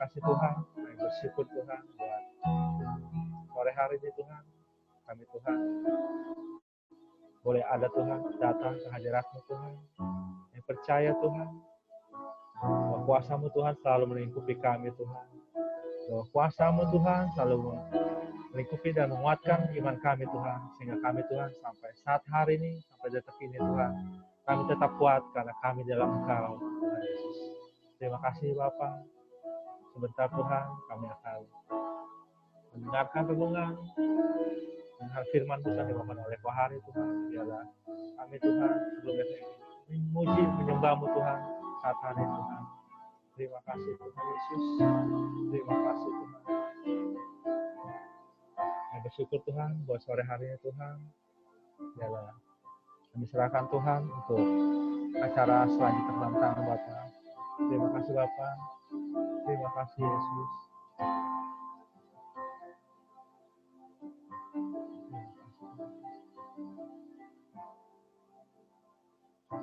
kasih Tuhan, kami bersyukur Tuhan buat sore hari ini Tuhan. Kami Tuhan boleh ada Tuhan datang ke hadiratmu Tuhan. Yang percaya Tuhan bahwa kuasamu Tuhan selalu melingkupi kami Tuhan. Bahwa kuasamu Tuhan selalu melingkupi dan menguatkan iman kami Tuhan. Sehingga kami Tuhan sampai saat hari ini, sampai detik ini Tuhan. Kami tetap kuat karena kami dalam Engkau Tuhan Yesus. Terima kasih Bapak. Sebentar Tuhan kami akan mendengarkan renungan dengan firman Tuhan dibawakan oleh Pak Hari Tuhan. Biarlah kami Tuhan sebelumnya memuji, menyembahmu Tuhan saat hari Tuhan. Terima kasih Tuhan Yesus. Terima kasih Tuhan. Kami bersyukur Tuhan buat sore hari ini Tuhan. Biarlah kami serahkan Tuhan untuk acara selanjutnya tangan Bapak. Terima kasih Bapak. Terima kasih Yesus.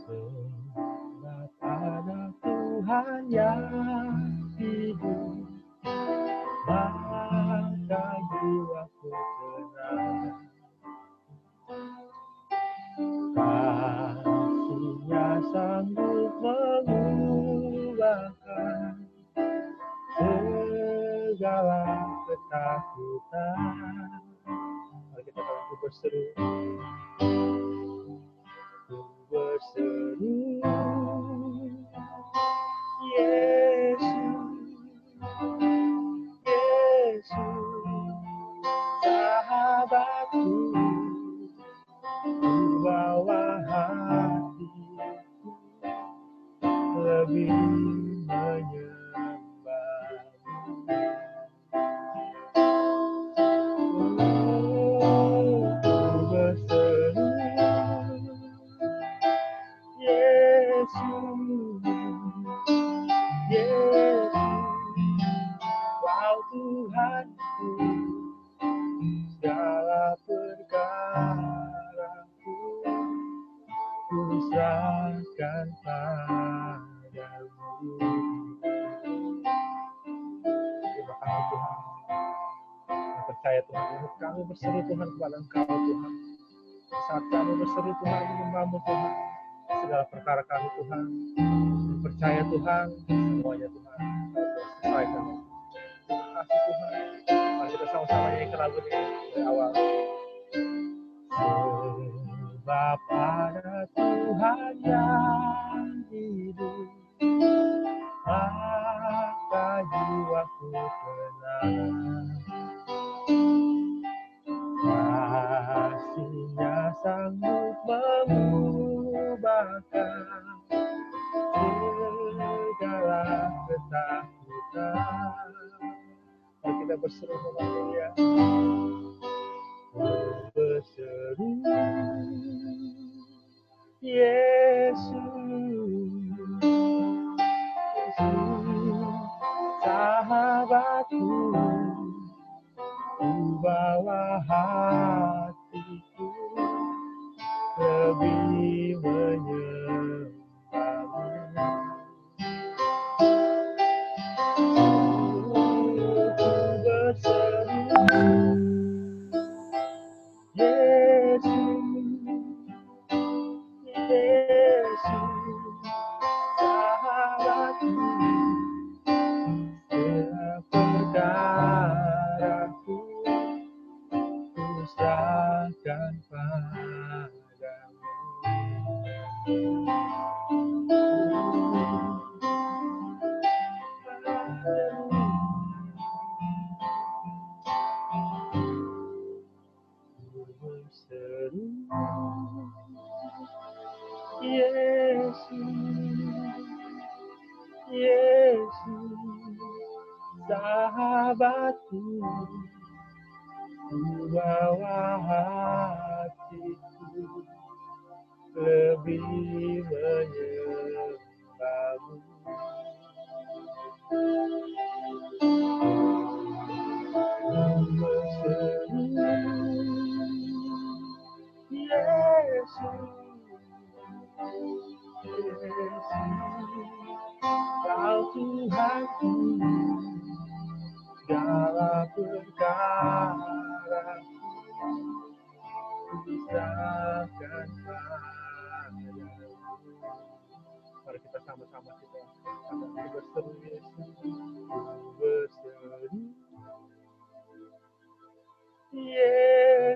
Sebab ada Tuhan yang hidup, maka jiwaku tenang. Kasihnya sanggup mengubahkan segala ketakutan. Mari kita akan berseru. Ku berseru, Yesus, Yesus, sahabatku, segala perkara kami Tuhan, percaya Tuhan, semuanya Tuhan, selesaikan. Terima kasih Tuhan. Mari kita sama-sama nyanyikan lagu ini dari awal. Sebab Tuhan yang hidup, maka jiwaku tenang. Kasihnya sanggup mengubahkan segala ketakutan. Mari kita berseru Haleluya. Berseru Yesus, Yesus, sahabatku, ku bawa hatiku lebih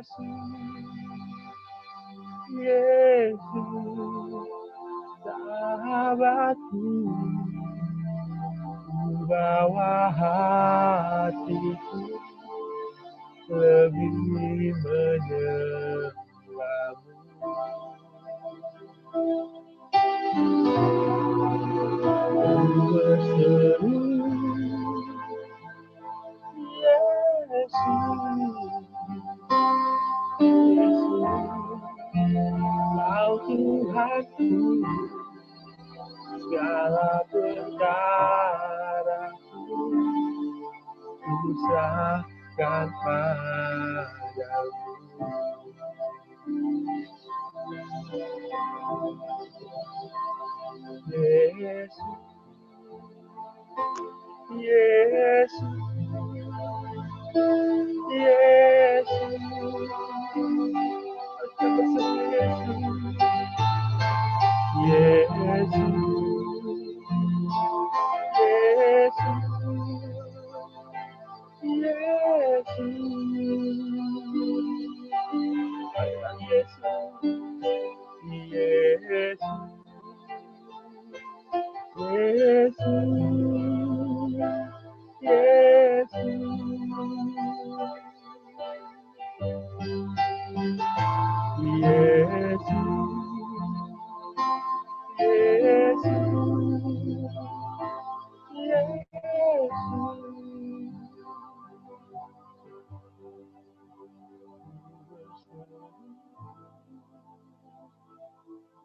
Yesus, Yesus, sahabatku, bawa hatiku lebih menyelamu. Berselamu.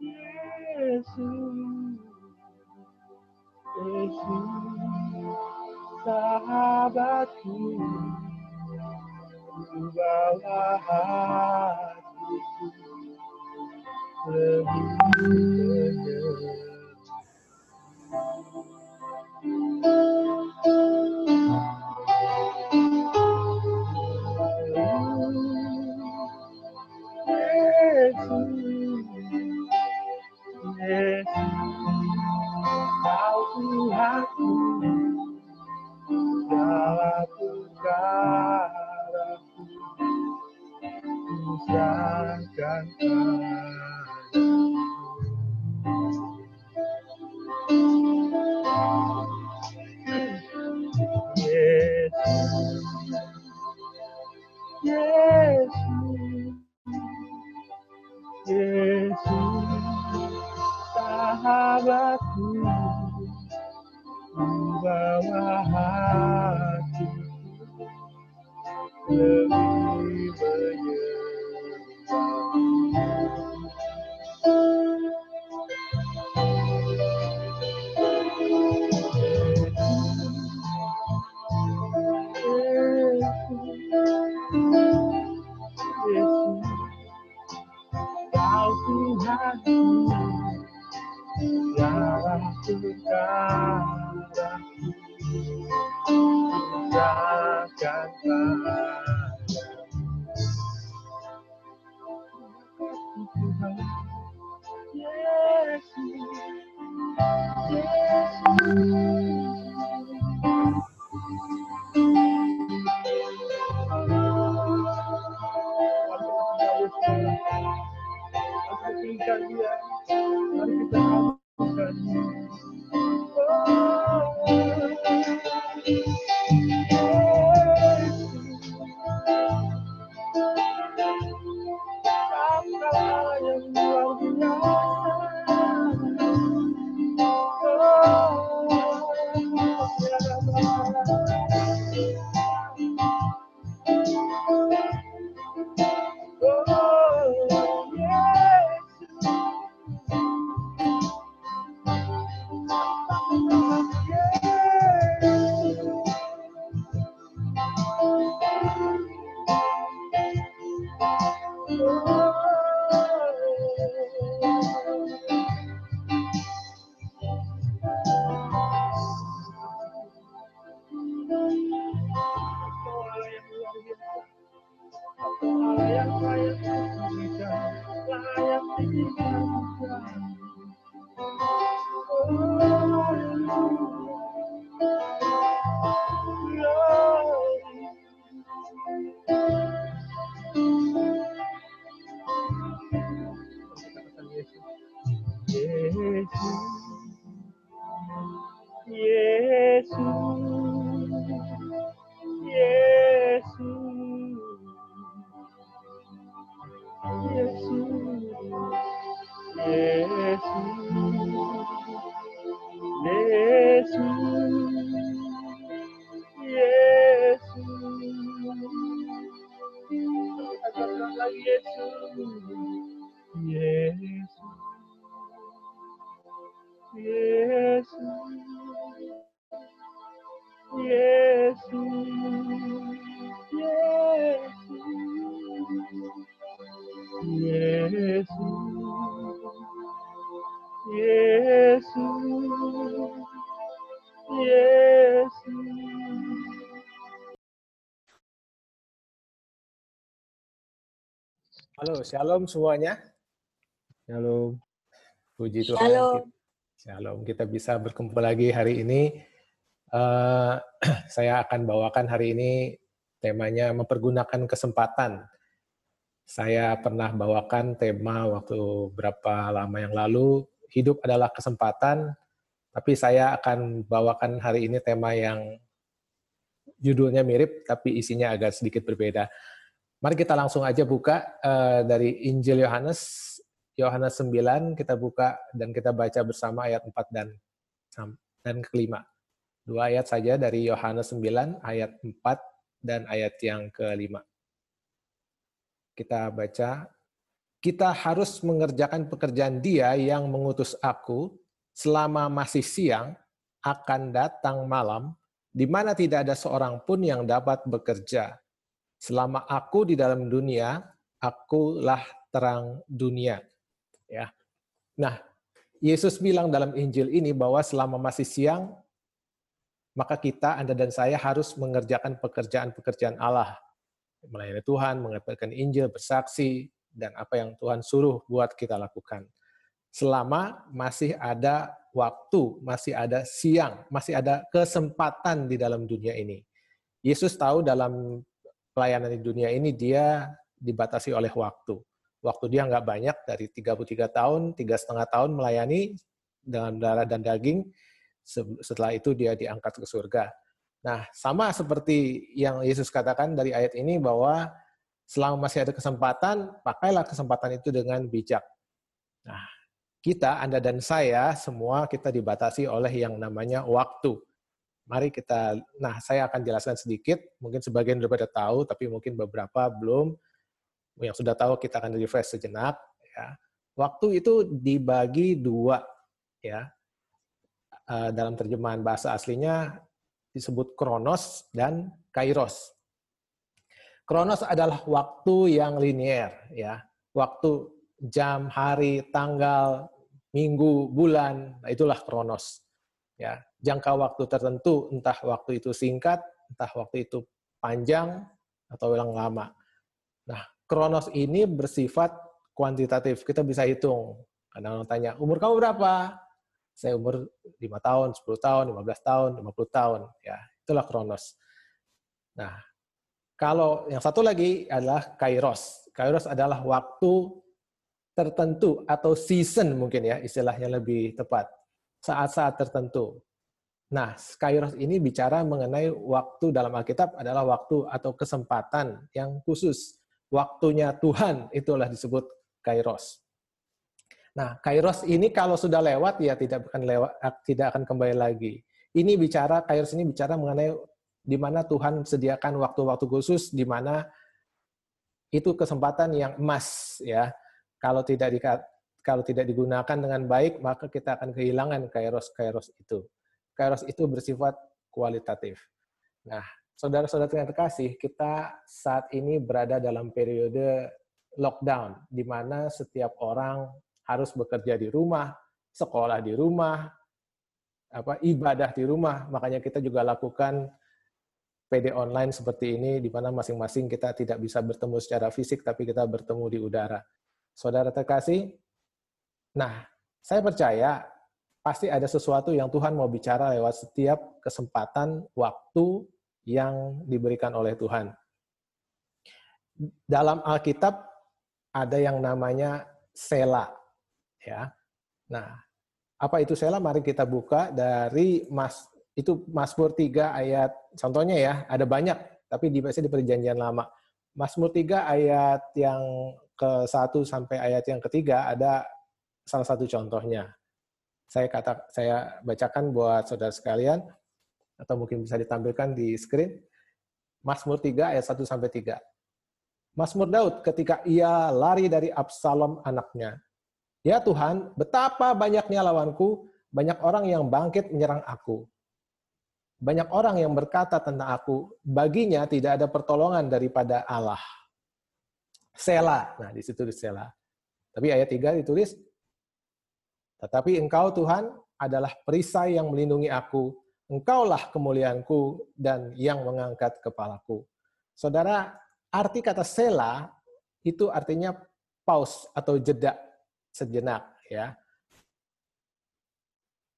Yesus, Yesus, sahabatku, bawa hatiku lebih Kau serahkan padamu Tuhan Yesus. Yesus. Shalom semuanya. Shalom. Puji Tuhan. Shalom. Shalom. Kita bisa berkumpul lagi hari ini. Eh, saya akan bawakan hari ini temanya mempergunakan kesempatan. Saya pernah bawakan tema waktu berapa lama yang lalu, hidup adalah kesempatan, tapi saya akan bawakan hari ini tema yang judulnya mirip, tapi isinya agak sedikit berbeda. Mari kita langsung aja buka uh, dari Injil Yohanes Yohanes 9 kita buka dan kita baca bersama ayat 4 dan dan kelima. Dua ayat saja dari Yohanes 9 ayat 4 dan ayat yang kelima. Kita baca kita harus mengerjakan pekerjaan Dia yang mengutus aku selama masih siang akan datang malam di mana tidak ada seorang pun yang dapat bekerja Selama aku di dalam dunia, akulah terang dunia. Ya. Nah, Yesus bilang dalam Injil ini bahwa selama masih siang, maka kita, Anda dan saya harus mengerjakan pekerjaan-pekerjaan Allah. Melayani Tuhan, mengatakan Injil, bersaksi, dan apa yang Tuhan suruh buat kita lakukan. Selama masih ada waktu, masih ada siang, masih ada kesempatan di dalam dunia ini. Yesus tahu dalam pelayanan di dunia ini dia dibatasi oleh waktu. Waktu dia nggak banyak dari 33 tahun, tiga setengah tahun melayani dengan darah dan daging. Setelah itu dia diangkat ke surga. Nah, sama seperti yang Yesus katakan dari ayat ini bahwa selama masih ada kesempatan, pakailah kesempatan itu dengan bijak. Nah, kita, Anda dan saya, semua kita dibatasi oleh yang namanya waktu. Mari kita, nah saya akan jelaskan sedikit, mungkin sebagian sudah pada tahu, tapi mungkin beberapa belum. Yang sudah tahu kita akan refresh sejenak. Ya. Waktu itu dibagi dua, ya. Eh, dalam terjemahan bahasa aslinya disebut kronos dan kairos. Kronos adalah waktu yang linier, ya. Waktu jam, hari, tanggal, minggu, bulan, nah itulah kronos. Ya, jangka waktu tertentu, entah waktu itu singkat, entah waktu itu panjang, atau yang lama. Nah, kronos ini bersifat kuantitatif. Kita bisa hitung. Kadang orang tanya, umur kamu berapa? Saya umur 5 tahun, 10 tahun, 15 tahun, 50 tahun. Ya, itulah kronos. Nah, kalau yang satu lagi adalah kairos. Kairos adalah waktu tertentu atau season mungkin ya, istilahnya lebih tepat. Saat-saat tertentu. Nah, kairos ini bicara mengenai waktu dalam Alkitab adalah waktu atau kesempatan yang khusus. Waktunya Tuhan itulah disebut kairos. Nah, kairos ini kalau sudah lewat ya tidak akan lewat tidak akan kembali lagi. Ini bicara kairos ini bicara mengenai di mana Tuhan sediakan waktu-waktu khusus di mana itu kesempatan yang emas ya. Kalau tidak kalau tidak digunakan dengan baik maka kita akan kehilangan kairos-kairos itu. Kairos itu bersifat kualitatif. Nah, saudara-saudara yang terkasih, kita saat ini berada dalam periode lockdown, di mana setiap orang harus bekerja di rumah, sekolah di rumah, apa ibadah di rumah. Makanya kita juga lakukan PD online seperti ini, di mana masing-masing kita tidak bisa bertemu secara fisik, tapi kita bertemu di udara. Saudara terkasih, nah, saya percaya pasti ada sesuatu yang Tuhan mau bicara lewat setiap kesempatan waktu yang diberikan oleh Tuhan. Dalam Alkitab ada yang namanya sela, ya. Nah, apa itu sela? Mari kita buka dari Mas itu Mazmur 3 ayat contohnya ya, ada banyak tapi di di perjanjian lama. Mazmur 3 ayat yang ke-1 sampai ayat yang ketiga ada salah satu contohnya. Saya kata saya bacakan buat saudara sekalian atau mungkin bisa ditampilkan di screen. Mazmur 3 ayat 1 sampai 3. Mazmur Daud ketika ia lari dari Absalom anaknya. Ya Tuhan, betapa banyaknya lawanku, banyak orang yang bangkit menyerang aku. Banyak orang yang berkata tentang aku, baginya tidak ada pertolongan daripada Allah. Sela. Nah, di situ di Sela. Tapi ayat 3 ditulis, tetapi engkau Tuhan adalah perisai yang melindungi aku, engkaulah kemuliaanku dan yang mengangkat kepalaku. Saudara, arti kata sela itu artinya pause atau jeda sejenak ya.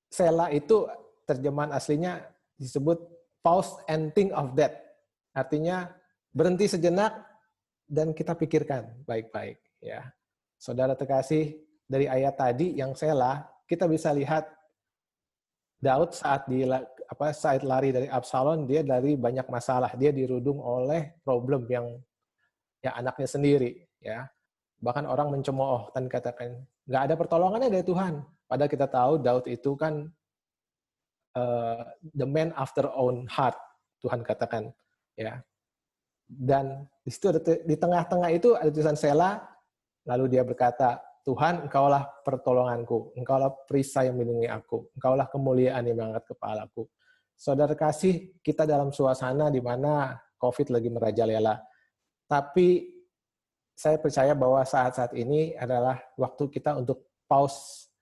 Sela itu terjemahan aslinya disebut pause and think of that. Artinya berhenti sejenak dan kita pikirkan baik-baik ya. Saudara terkasih, dari ayat tadi yang sela, kita bisa lihat Daud saat di apa saat lari dari Absalom dia dari banyak masalah, dia dirudung oleh problem yang ya anaknya sendiri ya. Bahkan orang mencemooh dan katakan nggak ada pertolongannya dari Tuhan. Padahal kita tahu Daud itu kan uh, the man after own heart, Tuhan katakan, ya. Dan di situ di tengah-tengah itu ada tulisan Sela, lalu dia berkata, Tuhan, engkaulah pertolonganku, engkaulah perisai yang melindungi aku, engkaulah kemuliaan yang mengangkat kepalaku. Saudara kasih, kita dalam suasana di mana COVID lagi merajalela. Tapi saya percaya bahwa saat-saat ini adalah waktu kita untuk pause,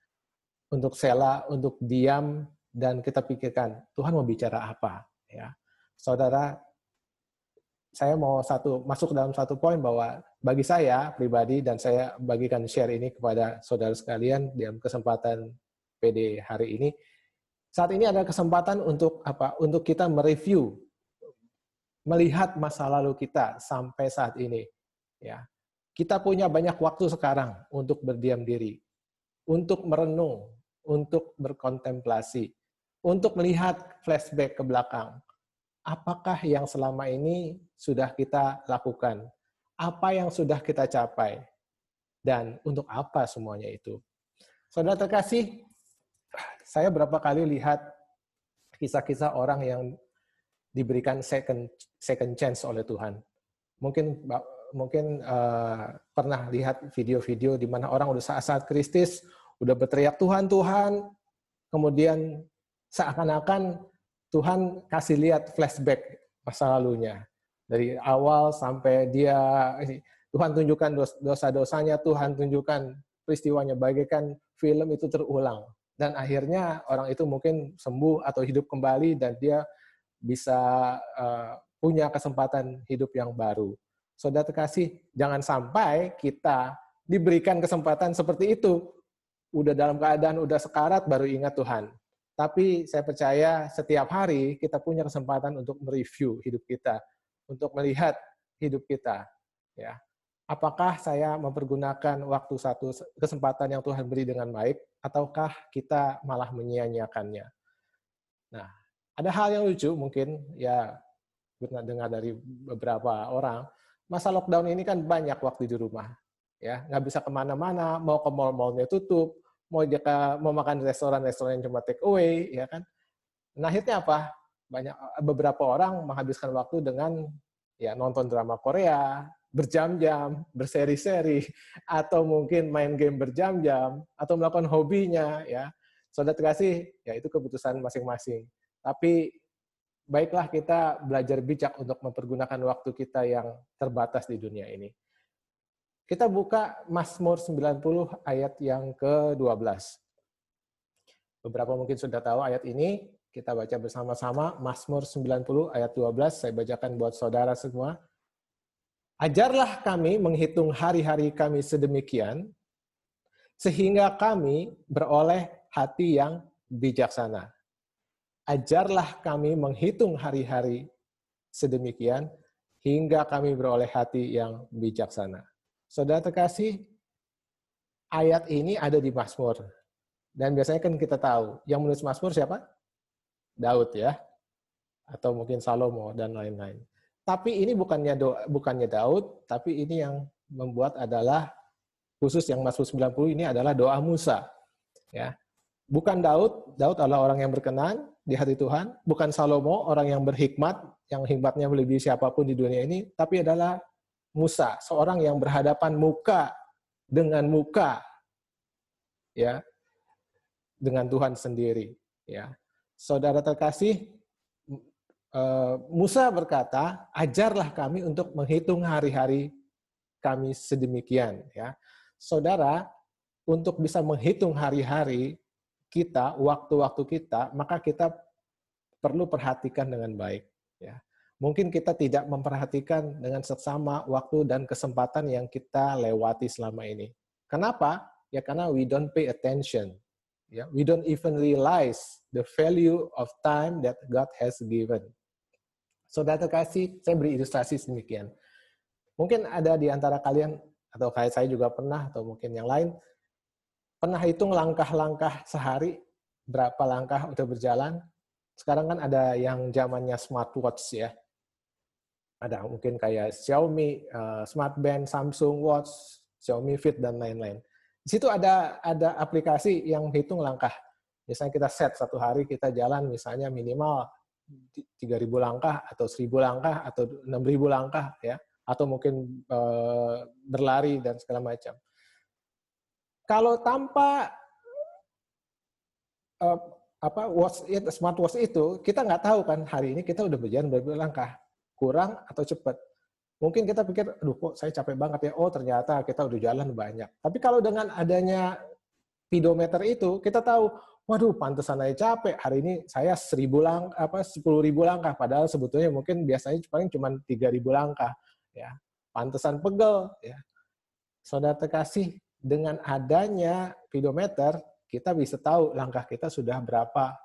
untuk sela, untuk diam, dan kita pikirkan Tuhan mau bicara apa. Ya, saudara, saya mau satu masuk dalam satu poin bahwa bagi saya pribadi dan saya bagikan share ini kepada saudara sekalian dalam kesempatan PD hari ini. Saat ini ada kesempatan untuk apa? Untuk kita mereview, melihat masa lalu kita sampai saat ini. Ya, kita punya banyak waktu sekarang untuk berdiam diri, untuk merenung, untuk berkontemplasi, untuk melihat flashback ke belakang. Apakah yang selama ini sudah kita lakukan? Apa yang sudah kita capai? Dan untuk apa semuanya itu? Saudara terkasih, saya berapa kali lihat kisah-kisah orang yang diberikan second second chance oleh Tuhan. Mungkin mungkin uh, pernah lihat video-video di mana orang udah saat-saat kristis, udah berteriak Tuhan, Tuhan, kemudian seakan-akan Tuhan kasih lihat flashback masa lalunya. Dari awal sampai dia, Tuhan tunjukkan dosa-dosanya, Tuhan tunjukkan peristiwanya, bagaikan film itu terulang. Dan akhirnya orang itu mungkin sembuh atau hidup kembali dan dia bisa uh, punya kesempatan hidup yang baru. Saudara terkasih, jangan sampai kita diberikan kesempatan seperti itu. Udah dalam keadaan udah sekarat baru ingat Tuhan. Tapi saya percaya setiap hari kita punya kesempatan untuk mereview hidup kita, untuk melihat hidup kita. Ya, apakah saya mempergunakan waktu satu kesempatan yang Tuhan beri dengan baik, ataukah kita malah menyia-nyiakannya? Nah, ada hal yang lucu mungkin ya pernah dengar dari beberapa orang masa lockdown ini kan banyak waktu di rumah, ya nggak bisa ke mana-mana, mau ke mall-mallnya tutup, mau jika mau makan restoran-restoran yang cuma take away, ya kan. Nah akhirnya apa? Banyak beberapa orang menghabiskan waktu dengan ya nonton drama Korea berjam-jam, berseri-seri, atau mungkin main game berjam-jam, atau melakukan hobinya, ya. Saudara terkasih, ya itu keputusan masing-masing. Tapi baiklah kita belajar bijak untuk mempergunakan waktu kita yang terbatas di dunia ini. Kita buka Mazmur 90 ayat yang ke-12. Beberapa mungkin sudah tahu ayat ini, kita baca bersama-sama Mazmur 90 ayat 12, saya bacakan buat saudara semua. Ajarlah kami menghitung hari-hari kami sedemikian, sehingga kami beroleh hati yang bijaksana ajarlah kami menghitung hari-hari sedemikian hingga kami beroleh hati yang bijaksana. Saudara terkasih, ayat ini ada di Mazmur. Dan biasanya kan kita tahu, yang menulis Mazmur siapa? Daud ya. Atau mungkin Salomo dan lain-lain. Tapi ini bukannya doa, bukannya Daud, tapi ini yang membuat adalah khusus yang Mazmur 90 ini adalah doa Musa. Ya. Bukan Daud, Daud adalah orang yang berkenan di hati Tuhan, bukan Salomo, orang yang berhikmat, yang hikmatnya melebihi siapa pun di dunia ini, tapi adalah Musa, seorang yang berhadapan muka dengan muka ya dengan Tuhan sendiri ya. Saudara terkasih, Eh, Musa berkata, ajarlah kami untuk menghitung hari-hari kami sedemikian. Ya, saudara, untuk bisa menghitung hari-hari kita, waktu-waktu kita, maka kita perlu perhatikan dengan baik. Ya, mungkin kita tidak memperhatikan dengan sesama waktu dan kesempatan yang kita lewati selama ini. Kenapa? Ya karena we don't pay attention. Ya, we don't even realize the value of time that God has given. Saudara terkasih, saya beri ilustrasi sedemikian. Mungkin ada di antara kalian, atau kayak saya juga pernah, atau mungkin yang lain, pernah hitung langkah-langkah sehari, berapa langkah udah berjalan. Sekarang kan ada yang zamannya smartwatch ya. Ada mungkin kayak Xiaomi, uh, Smartband, Samsung Watch, Xiaomi Fit, dan lain-lain. Di situ ada ada aplikasi yang hitung langkah. Misalnya kita set satu hari kita jalan misalnya minimal 3.000 langkah atau 1.000 langkah atau 6.000 langkah ya atau mungkin e, berlari dan segala macam. Kalau tanpa e, apa watch smartwatch itu kita nggak tahu kan hari ini kita udah berjalan berapa langkah kurang atau cepat. Mungkin kita pikir, aduh kok saya capek banget ya. Oh ternyata kita udah jalan banyak. Tapi kalau dengan adanya pedometer itu kita tahu waduh pantesan aja capek hari ini saya seribu lang apa sepuluh ribu langkah padahal sebetulnya mungkin biasanya paling cuma tiga ribu langkah ya pantesan pegel ya saudara terkasih dengan adanya pedometer kita bisa tahu langkah kita sudah berapa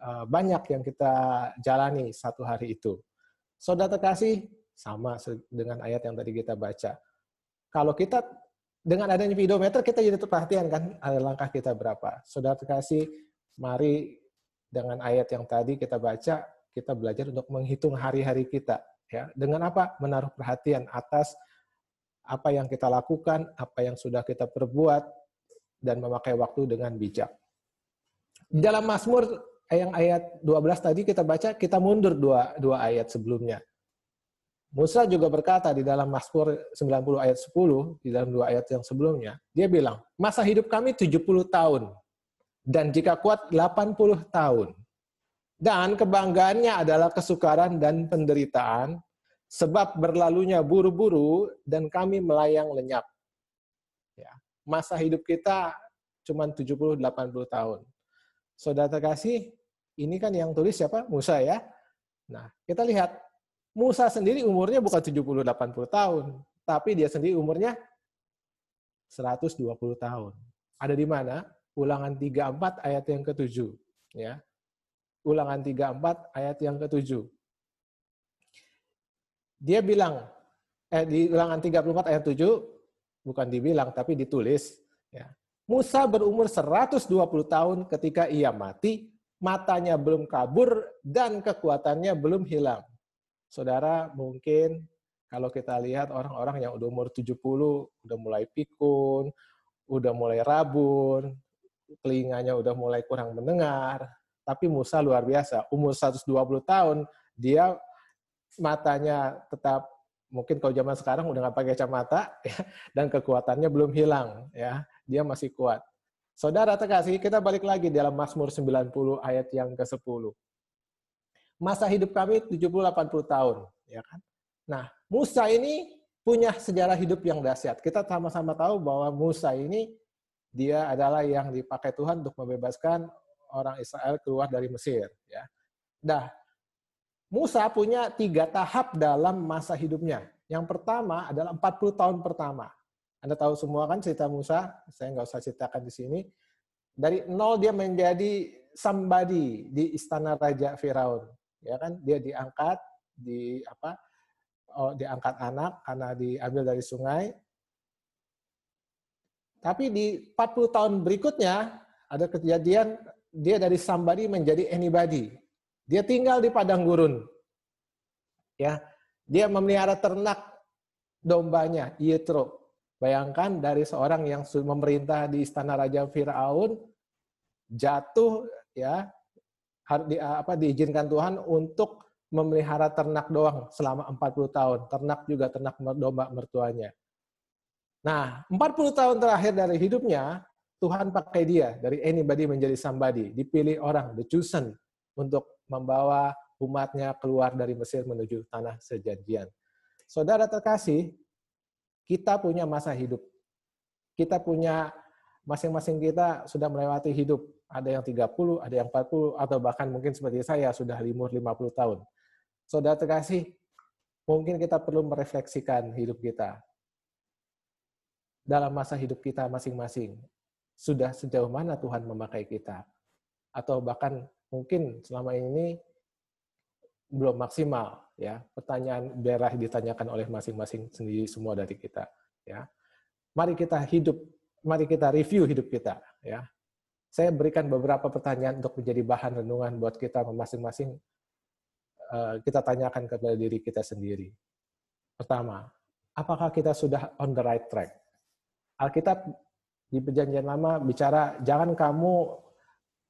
uh, banyak yang kita jalani satu hari itu saudara terkasih sama dengan ayat yang tadi kita baca kalau kita dengan adanya pedometer kita jadi perhatian kan ada langkah kita berapa. Saudara terkasih, mari dengan ayat yang tadi kita baca, kita belajar untuk menghitung hari-hari kita. Ya, dengan apa? Menaruh perhatian atas apa yang kita lakukan, apa yang sudah kita perbuat, dan memakai waktu dengan bijak. Dalam Mazmur yang ayat 12 tadi kita baca, kita mundur dua, dua ayat sebelumnya. Musa juga berkata di dalam Mazmur 90 ayat 10, di dalam dua ayat yang sebelumnya, dia bilang, masa hidup kami 70 tahun, dan jika kuat 80 tahun. Dan kebanggaannya adalah kesukaran dan penderitaan, sebab berlalunya buru-buru dan kami melayang lenyap. Ya, masa hidup kita cuma 70-80 tahun. Saudara terkasih, ini kan yang tulis siapa? Musa ya. Nah, kita lihat Musa sendiri umurnya bukan 70-80 tahun, tapi dia sendiri umurnya 120 tahun. Ada di mana? Ulangan 34 ayat yang ke-7. Ya. Ulangan 34 ayat yang ke-7. Dia bilang, eh, di ulangan 34 ayat 7, bukan dibilang, tapi ditulis. Ya. Musa berumur 120 tahun ketika ia mati, matanya belum kabur, dan kekuatannya belum hilang. Saudara, mungkin kalau kita lihat orang-orang yang udah umur 70, udah mulai pikun, udah mulai rabun, telinganya udah mulai kurang mendengar, tapi Musa luar biasa. Umur 120 tahun, dia matanya tetap mungkin kalau zaman sekarang udah nggak pakai kacamata ya, dan kekuatannya belum hilang ya. Dia masih kuat. Saudara terkasih kita balik lagi dalam Mazmur 90 ayat yang ke-10 masa hidup kami 70-80 tahun. ya kan? Nah, Musa ini punya sejarah hidup yang dahsyat. Kita sama-sama tahu bahwa Musa ini dia adalah yang dipakai Tuhan untuk membebaskan orang Israel keluar dari Mesir. Ya. Nah, Musa punya tiga tahap dalam masa hidupnya. Yang pertama adalah 40 tahun pertama. Anda tahu semua kan cerita Musa, saya nggak usah ceritakan di sini. Dari nol dia menjadi somebody di istana Raja Firaun ya kan? Dia diangkat di apa oh, diangkat anak karena diambil dari sungai. Tapi di 40 tahun berikutnya ada kejadian dia dari somebody menjadi anybody. Dia tinggal di padang gurun. Ya Dia memelihara ternak dombanya, Yitro. Bayangkan dari seorang yang memerintah di istana Raja Firaun jatuh ya harus di, apa diizinkan Tuhan untuk memelihara ternak doang selama 40 tahun. Ternak juga ternak domba mertuanya. Nah, 40 tahun terakhir dari hidupnya, Tuhan pakai dia dari anybody menjadi somebody, dipilih orang, the chosen untuk membawa umatnya keluar dari Mesir menuju tanah sejanjian. Saudara terkasih, kita punya masa hidup. Kita punya masing-masing kita sudah melewati hidup. Ada yang 30, ada yang 40, atau bahkan mungkin seperti saya sudah limur 50 tahun. Saudara terkasih, mungkin kita perlu merefleksikan hidup kita. Dalam masa hidup kita masing-masing, sudah sejauh mana Tuhan memakai kita? Atau bahkan mungkin selama ini belum maksimal ya pertanyaan daerah ditanyakan oleh masing-masing sendiri semua dari kita ya mari kita hidup mari kita review hidup kita ya saya berikan beberapa pertanyaan untuk menjadi bahan renungan buat kita masing-masing uh, kita tanyakan kepada diri kita sendiri pertama apakah kita sudah on the right track Alkitab di perjanjian lama bicara jangan kamu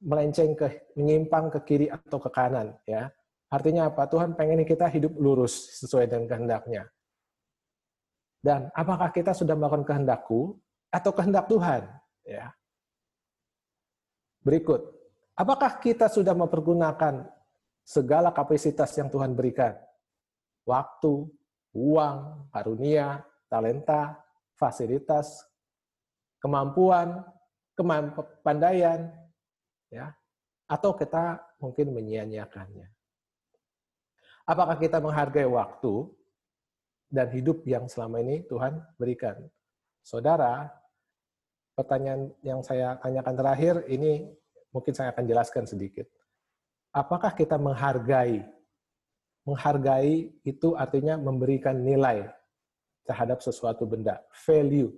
melenceng ke menyimpang ke kiri atau ke kanan ya Artinya apa? Tuhan pengen kita hidup lurus sesuai dengan kehendaknya. Dan apakah kita sudah melakukan kehendakku atau kehendak Tuhan? Ya. Berikut, apakah kita sudah mempergunakan segala kapasitas yang Tuhan berikan? Waktu, uang, karunia, talenta, fasilitas, kemampuan, kepandaian, ya, atau kita mungkin menyia-nyiakannya. Apakah kita menghargai waktu dan hidup yang selama ini Tuhan berikan? Saudara, pertanyaan yang saya tanyakan terakhir ini mungkin saya akan jelaskan sedikit. Apakah kita menghargai? Menghargai itu artinya memberikan nilai terhadap sesuatu benda, value.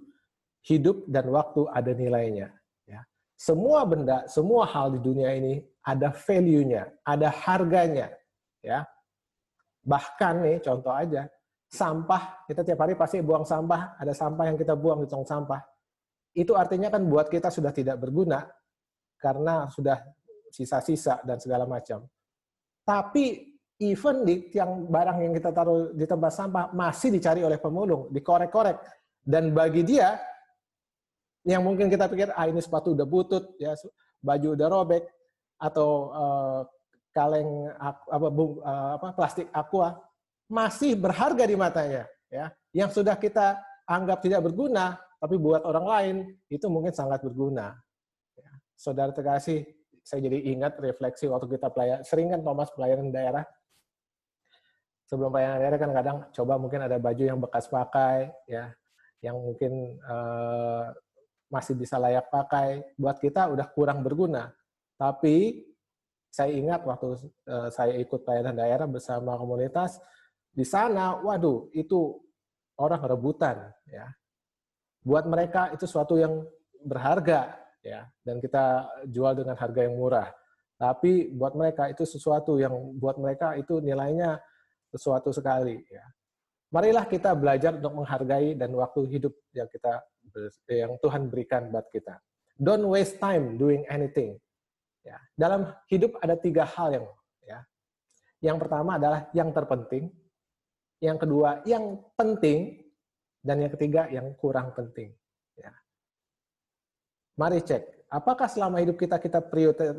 Hidup dan waktu ada nilainya. Ya. Semua benda, semua hal di dunia ini ada value-nya, ada harganya. Ya, Bahkan nih, contoh aja, sampah, kita tiap hari pasti buang sampah, ada sampah yang kita buang di tong sampah. Itu artinya kan buat kita sudah tidak berguna, karena sudah sisa-sisa dan segala macam. Tapi even di yang barang yang kita taruh di tempat sampah masih dicari oleh pemulung, dikorek-korek. Dan bagi dia, yang mungkin kita pikir, ah ini sepatu udah butut, ya baju udah robek, atau uh, kaleng apa, eh, apa plastik aqua masih berharga di matanya ya yang sudah kita anggap tidak berguna tapi buat orang lain itu mungkin sangat berguna ya. saudara terkasih saya jadi ingat refleksi waktu kita pelayan sering kan Thomas pelayanan daerah sebelum pelayanan daerah kan kadang coba mungkin ada baju yang bekas pakai ya yang mungkin uh, masih bisa layak pakai buat kita udah kurang berguna tapi saya ingat waktu uh, saya ikut pelayanan daerah bersama komunitas di sana, waduh itu orang rebutan ya. Buat mereka itu suatu yang berharga ya dan kita jual dengan harga yang murah. Tapi buat mereka itu sesuatu yang buat mereka itu nilainya sesuatu sekali ya. Marilah kita belajar untuk menghargai dan waktu hidup yang kita yang Tuhan berikan buat kita. Don't waste time doing anything Ya, dalam hidup ada tiga hal yang ya. Yang pertama adalah yang terpenting, yang kedua yang penting, dan yang ketiga yang kurang penting. Ya. Mari cek, apakah selama hidup kita kita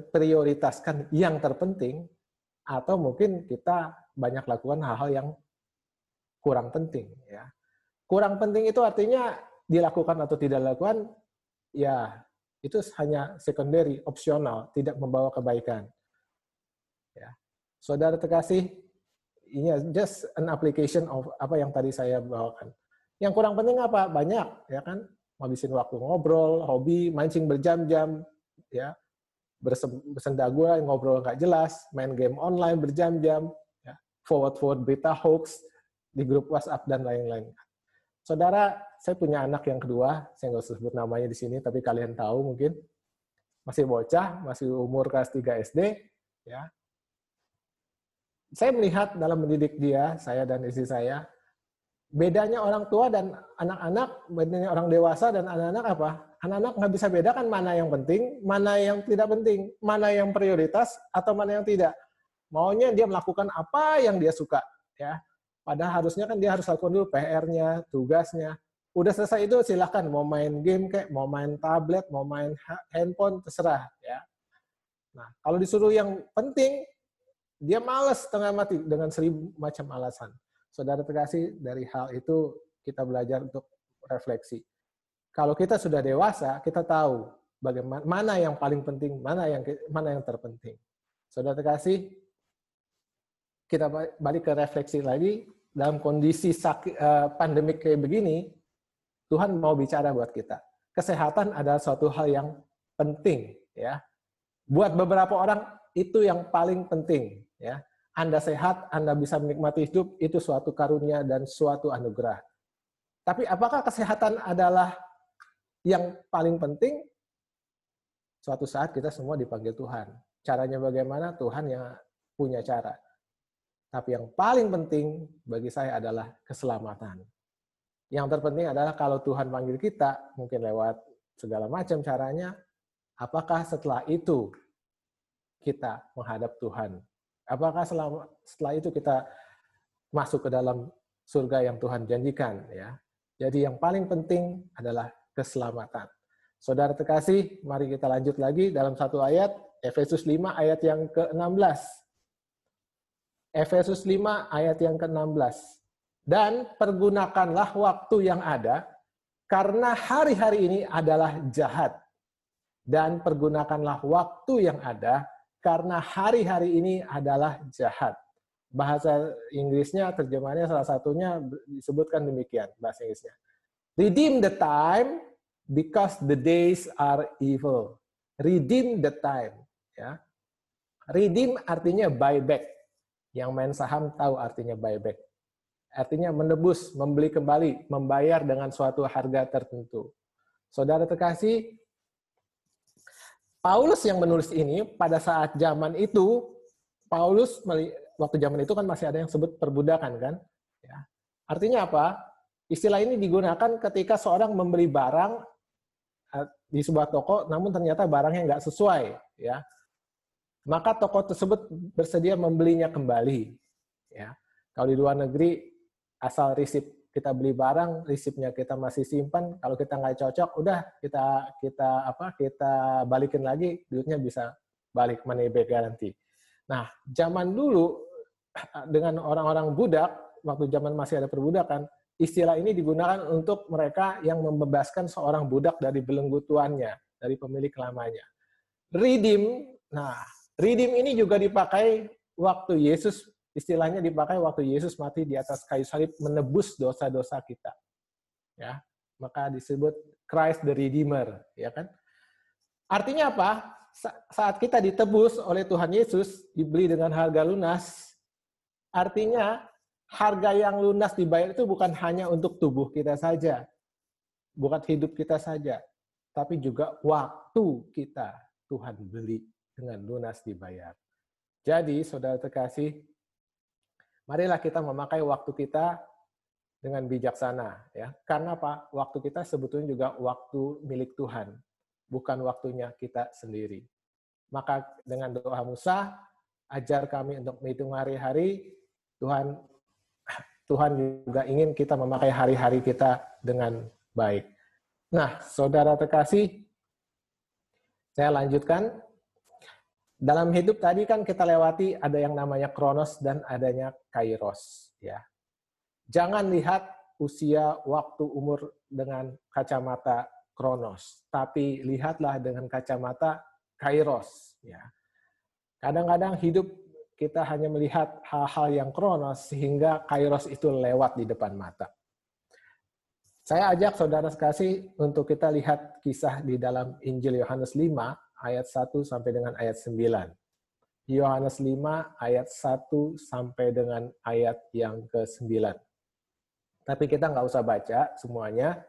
prioritaskan yang terpenting, atau mungkin kita banyak lakukan hal-hal yang kurang penting. Ya. Kurang penting itu artinya dilakukan atau tidak dilakukan, ya itu hanya secondary, opsional, tidak membawa kebaikan. Ya. Saudara terkasih, ini just an application of apa yang tadi saya bawakan. Yang kurang penting apa? Banyak, ya kan? Habisin waktu ngobrol, hobi, mancing berjam-jam, ya. Bersendagura, ngobrol nggak jelas, main game online berjam-jam, ya. forward-forward berita hoax di grup WhatsApp dan lain-lain. Saudara, saya punya anak yang kedua, saya nggak usah sebut namanya di sini, tapi kalian tahu mungkin. Masih bocah, masih umur kelas 3 SD, ya. saya melihat dalam mendidik dia, saya dan istri saya, bedanya orang tua dan anak-anak, bedanya orang dewasa dan anak-anak apa? Anak-anak nggak bisa bedakan mana yang penting, mana yang tidak penting, mana yang prioritas atau mana yang tidak. Maunya dia melakukan apa yang dia suka, ya. Padahal harusnya kan dia harus lakukan dulu PR-nya, tugasnya. Udah selesai itu silahkan mau main game kayak, mau main tablet, mau main handphone, terserah, ya. Nah, kalau disuruh yang penting, dia males setengah mati dengan seribu macam alasan. Saudara terkasih, dari hal itu kita belajar untuk refleksi. Kalau kita sudah dewasa, kita tahu bagaimana mana yang paling penting, mana yang mana yang terpenting. Saudara terkasih, kita balik ke refleksi lagi dalam kondisi sakit, uh, pandemik kayak begini, Tuhan mau bicara buat kita. Kesehatan adalah suatu hal yang penting, ya. Buat beberapa orang itu yang paling penting, ya. Anda sehat, Anda bisa menikmati hidup, itu suatu karunia dan suatu anugerah. Tapi apakah kesehatan adalah yang paling penting? Suatu saat kita semua dipanggil Tuhan. Caranya bagaimana? Tuhan yang punya cara. Tapi yang paling penting bagi saya adalah keselamatan. Yang terpenting adalah kalau Tuhan panggil kita, mungkin lewat segala macam caranya, apakah setelah itu kita menghadap Tuhan Apakah selama, setelah itu kita masuk ke dalam surga yang Tuhan janjikan ya. Jadi yang paling penting adalah keselamatan. Saudara terkasih, mari kita lanjut lagi dalam satu ayat, Efesus 5 ayat yang ke-16. Efesus 5 ayat yang ke-16. Dan pergunakanlah waktu yang ada, karena hari-hari ini adalah jahat. Dan pergunakanlah waktu yang ada, karena hari-hari ini adalah jahat. Bahasa Inggrisnya, terjemahannya salah satunya disebutkan demikian, bahasa Inggrisnya. Redeem the time because the days are evil. Redeem the time. Ya. Redeem artinya buy back. Yang main saham tahu artinya buy back. Artinya menebus, membeli kembali, membayar dengan suatu harga tertentu. Saudara terkasih, Paulus yang menulis ini pada saat zaman itu Paulus waktu zaman itu kan masih ada yang sebut perbudakan kan? Ya. artinya apa? Istilah ini digunakan ketika seorang membeli barang eh, di sebuah toko namun ternyata barangnya nggak sesuai ya. Maka toko tersebut bersedia membelinya kembali ya. Kalau di luar negeri asal risip kita beli barang, risipnya kita masih simpan, kalau kita nggak cocok, udah kita kita apa kita balikin lagi, duitnya bisa balik money back garanti. Nah, zaman dulu dengan orang-orang budak, waktu zaman masih ada perbudakan, istilah ini digunakan untuk mereka yang membebaskan seorang budak dari belenggu tuannya, dari pemilik lamanya. Redeem, nah, redeem ini juga dipakai waktu Yesus istilahnya dipakai waktu Yesus mati di atas kayu salib menebus dosa-dosa kita. Ya, maka disebut Christ the Redeemer, ya kan? Artinya apa? Saat kita ditebus oleh Tuhan Yesus, dibeli dengan harga lunas, artinya harga yang lunas dibayar itu bukan hanya untuk tubuh kita saja, bukan hidup kita saja, tapi juga waktu kita Tuhan beli dengan lunas dibayar. Jadi, saudara terkasih, marilah kita memakai waktu kita dengan bijaksana ya. Karena apa? Waktu kita sebetulnya juga waktu milik Tuhan, bukan waktunya kita sendiri. Maka dengan doa Musa, ajar kami untuk menghitung hari-hari, Tuhan Tuhan juga ingin kita memakai hari-hari kita dengan baik. Nah, saudara terkasih, saya lanjutkan dalam hidup tadi kan kita lewati ada yang namanya kronos dan adanya kairos ya. Jangan lihat usia, waktu, umur dengan kacamata kronos, tapi lihatlah dengan kacamata kairos ya. Kadang-kadang hidup kita hanya melihat hal-hal yang kronos sehingga kairos itu lewat di depan mata. Saya ajak saudara sekasih untuk kita lihat kisah di dalam Injil Yohanes 5 ayat 1 sampai dengan ayat 9. Yohanes 5 ayat 1 sampai dengan ayat yang ke-9. Tapi kita nggak usah baca semuanya.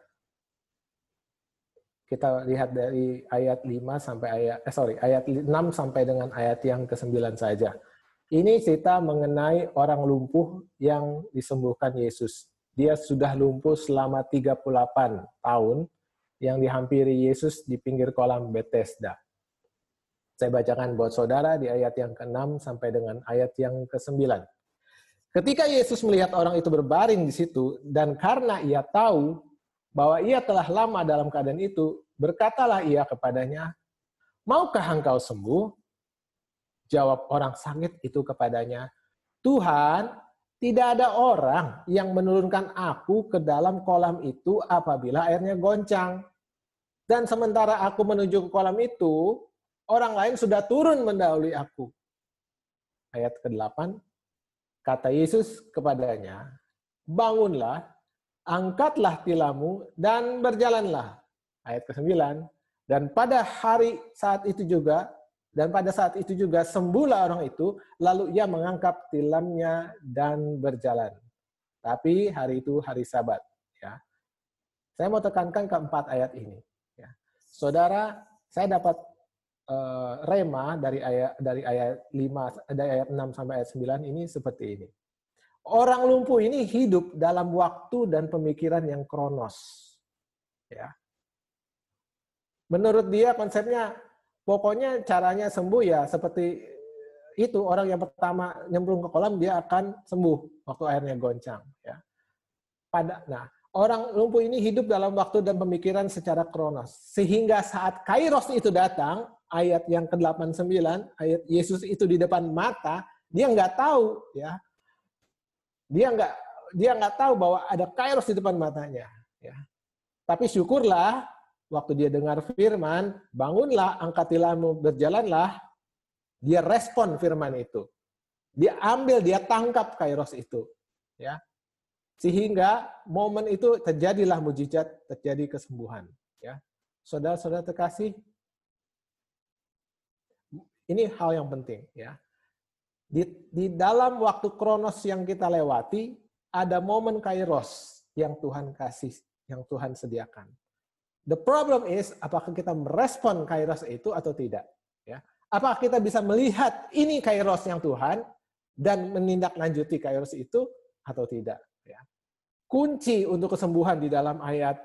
Kita lihat dari ayat 5 sampai ayat eh sorry, ayat 6 sampai dengan ayat yang ke-9 saja. Ini cerita mengenai orang lumpuh yang disembuhkan Yesus. Dia sudah lumpuh selama 38 tahun yang dihampiri Yesus di pinggir kolam Bethesda. Saya bacakan buat saudara di ayat yang ke-6 sampai dengan ayat yang ke-9. Ketika Yesus melihat orang itu berbaring di situ, dan karena ia tahu bahwa ia telah lama dalam keadaan itu, berkatalah ia kepadanya, Maukah engkau sembuh? Jawab orang sakit itu kepadanya, Tuhan, tidak ada orang yang menurunkan aku ke dalam kolam itu apabila airnya goncang. Dan sementara aku menuju ke kolam itu, orang lain sudah turun mendahului aku. Ayat ke-8, kata Yesus kepadanya, bangunlah, angkatlah tilammu, dan berjalanlah. Ayat ke-9, dan pada hari saat itu juga, dan pada saat itu juga sembuhlah orang itu, lalu ia mengangkat tilamnya dan berjalan. Tapi hari itu hari Sabat. Ya, saya mau tekankan keempat ayat ini. Ya. Saudara, saya dapat uh, rema dari ayat dari ayat 5 dari ayat 6 sampai ayat 9 ini seperti ini. Orang lumpuh ini hidup dalam waktu dan pemikiran yang kronos. Ya. Menurut dia konsepnya pokoknya caranya sembuh ya seperti itu orang yang pertama nyemplung ke kolam dia akan sembuh waktu airnya goncang ya. Pada nah, orang lumpuh ini hidup dalam waktu dan pemikiran secara kronos sehingga saat kairos itu datang ayat yang ke-89 ayat Yesus itu di depan mata dia nggak tahu ya. Dia nggak dia nggak tahu bahwa ada kairos di depan matanya ya. Tapi syukurlah waktu dia dengar firman, bangunlah, angkat tilammu, berjalanlah, dia respon firman itu. Dia ambil, dia tangkap kairos itu. ya Sehingga momen itu terjadilah mujizat, terjadi kesembuhan. ya Saudara-saudara terkasih, ini hal yang penting. ya di, di dalam waktu kronos yang kita lewati, ada momen kairos yang Tuhan kasih, yang Tuhan sediakan. The problem is apakah kita merespon kairos itu atau tidak. Ya. Apakah kita bisa melihat ini kairos yang Tuhan dan menindaklanjuti kairos itu atau tidak. Ya. Kunci untuk kesembuhan di dalam ayat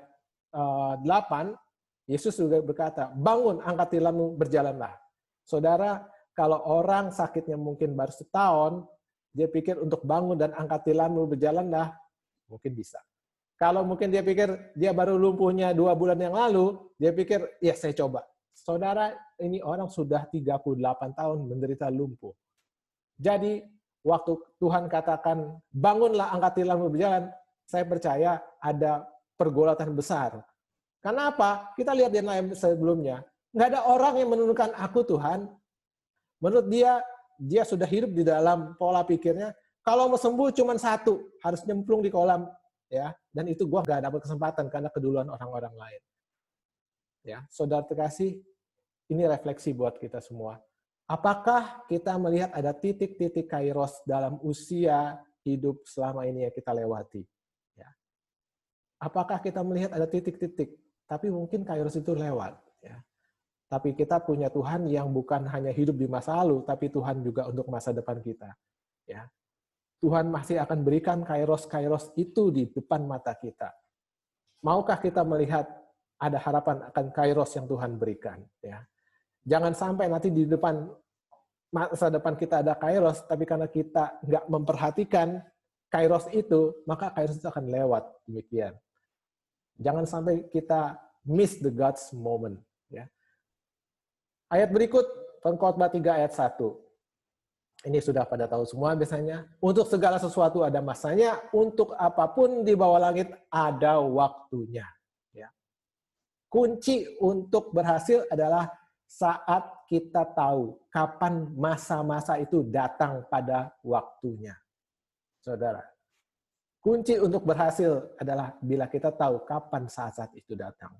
uh, eh, 8, Yesus juga berkata, bangun, angkat tilammu, berjalanlah. Saudara, kalau orang sakitnya mungkin baru setahun, dia pikir untuk bangun dan angkat tilammu, berjalanlah, mungkin bisa. Kalau mungkin dia pikir dia baru lumpuhnya dua bulan yang lalu, dia pikir, ya saya coba. Saudara, ini orang sudah 38 tahun menderita lumpuh. Jadi, waktu Tuhan katakan, bangunlah angkat tilammu berjalan, saya percaya ada pergolatan besar. Karena apa? Kita lihat di lain sebelumnya. Nggak ada orang yang menurunkan aku Tuhan. Menurut dia, dia sudah hidup di dalam pola pikirnya, kalau mau sembuh cuma satu, harus nyemplung di kolam ya. Dan itu gue gak dapat kesempatan karena keduluan orang-orang lain. Ya saudara terkasih ini refleksi buat kita semua. Apakah kita melihat ada titik-titik kairos dalam usia hidup selama ini yang kita lewati? Ya. Apakah kita melihat ada titik-titik tapi mungkin kairos itu lewat ya tapi kita punya Tuhan yang bukan hanya hidup di masa lalu tapi Tuhan juga untuk masa depan kita ya Tuhan masih akan berikan kairos-kairos itu di depan mata kita. Maukah kita melihat ada harapan akan kairos yang Tuhan berikan? Ya. Jangan sampai nanti di depan masa depan kita ada kairos, tapi karena kita nggak memperhatikan kairos itu, maka kairos itu akan lewat. Demikian. Jangan sampai kita miss the God's moment. Ya. Ayat berikut, Pengkhotbah 3 ayat 1 ini sudah pada tahu semua biasanya. Untuk segala sesuatu ada masanya, untuk apa pun di bawah langit ada waktunya. Ya. Kunci untuk berhasil adalah saat kita tahu kapan masa-masa itu datang pada waktunya. Saudara, kunci untuk berhasil adalah bila kita tahu kapan saat-saat itu datang.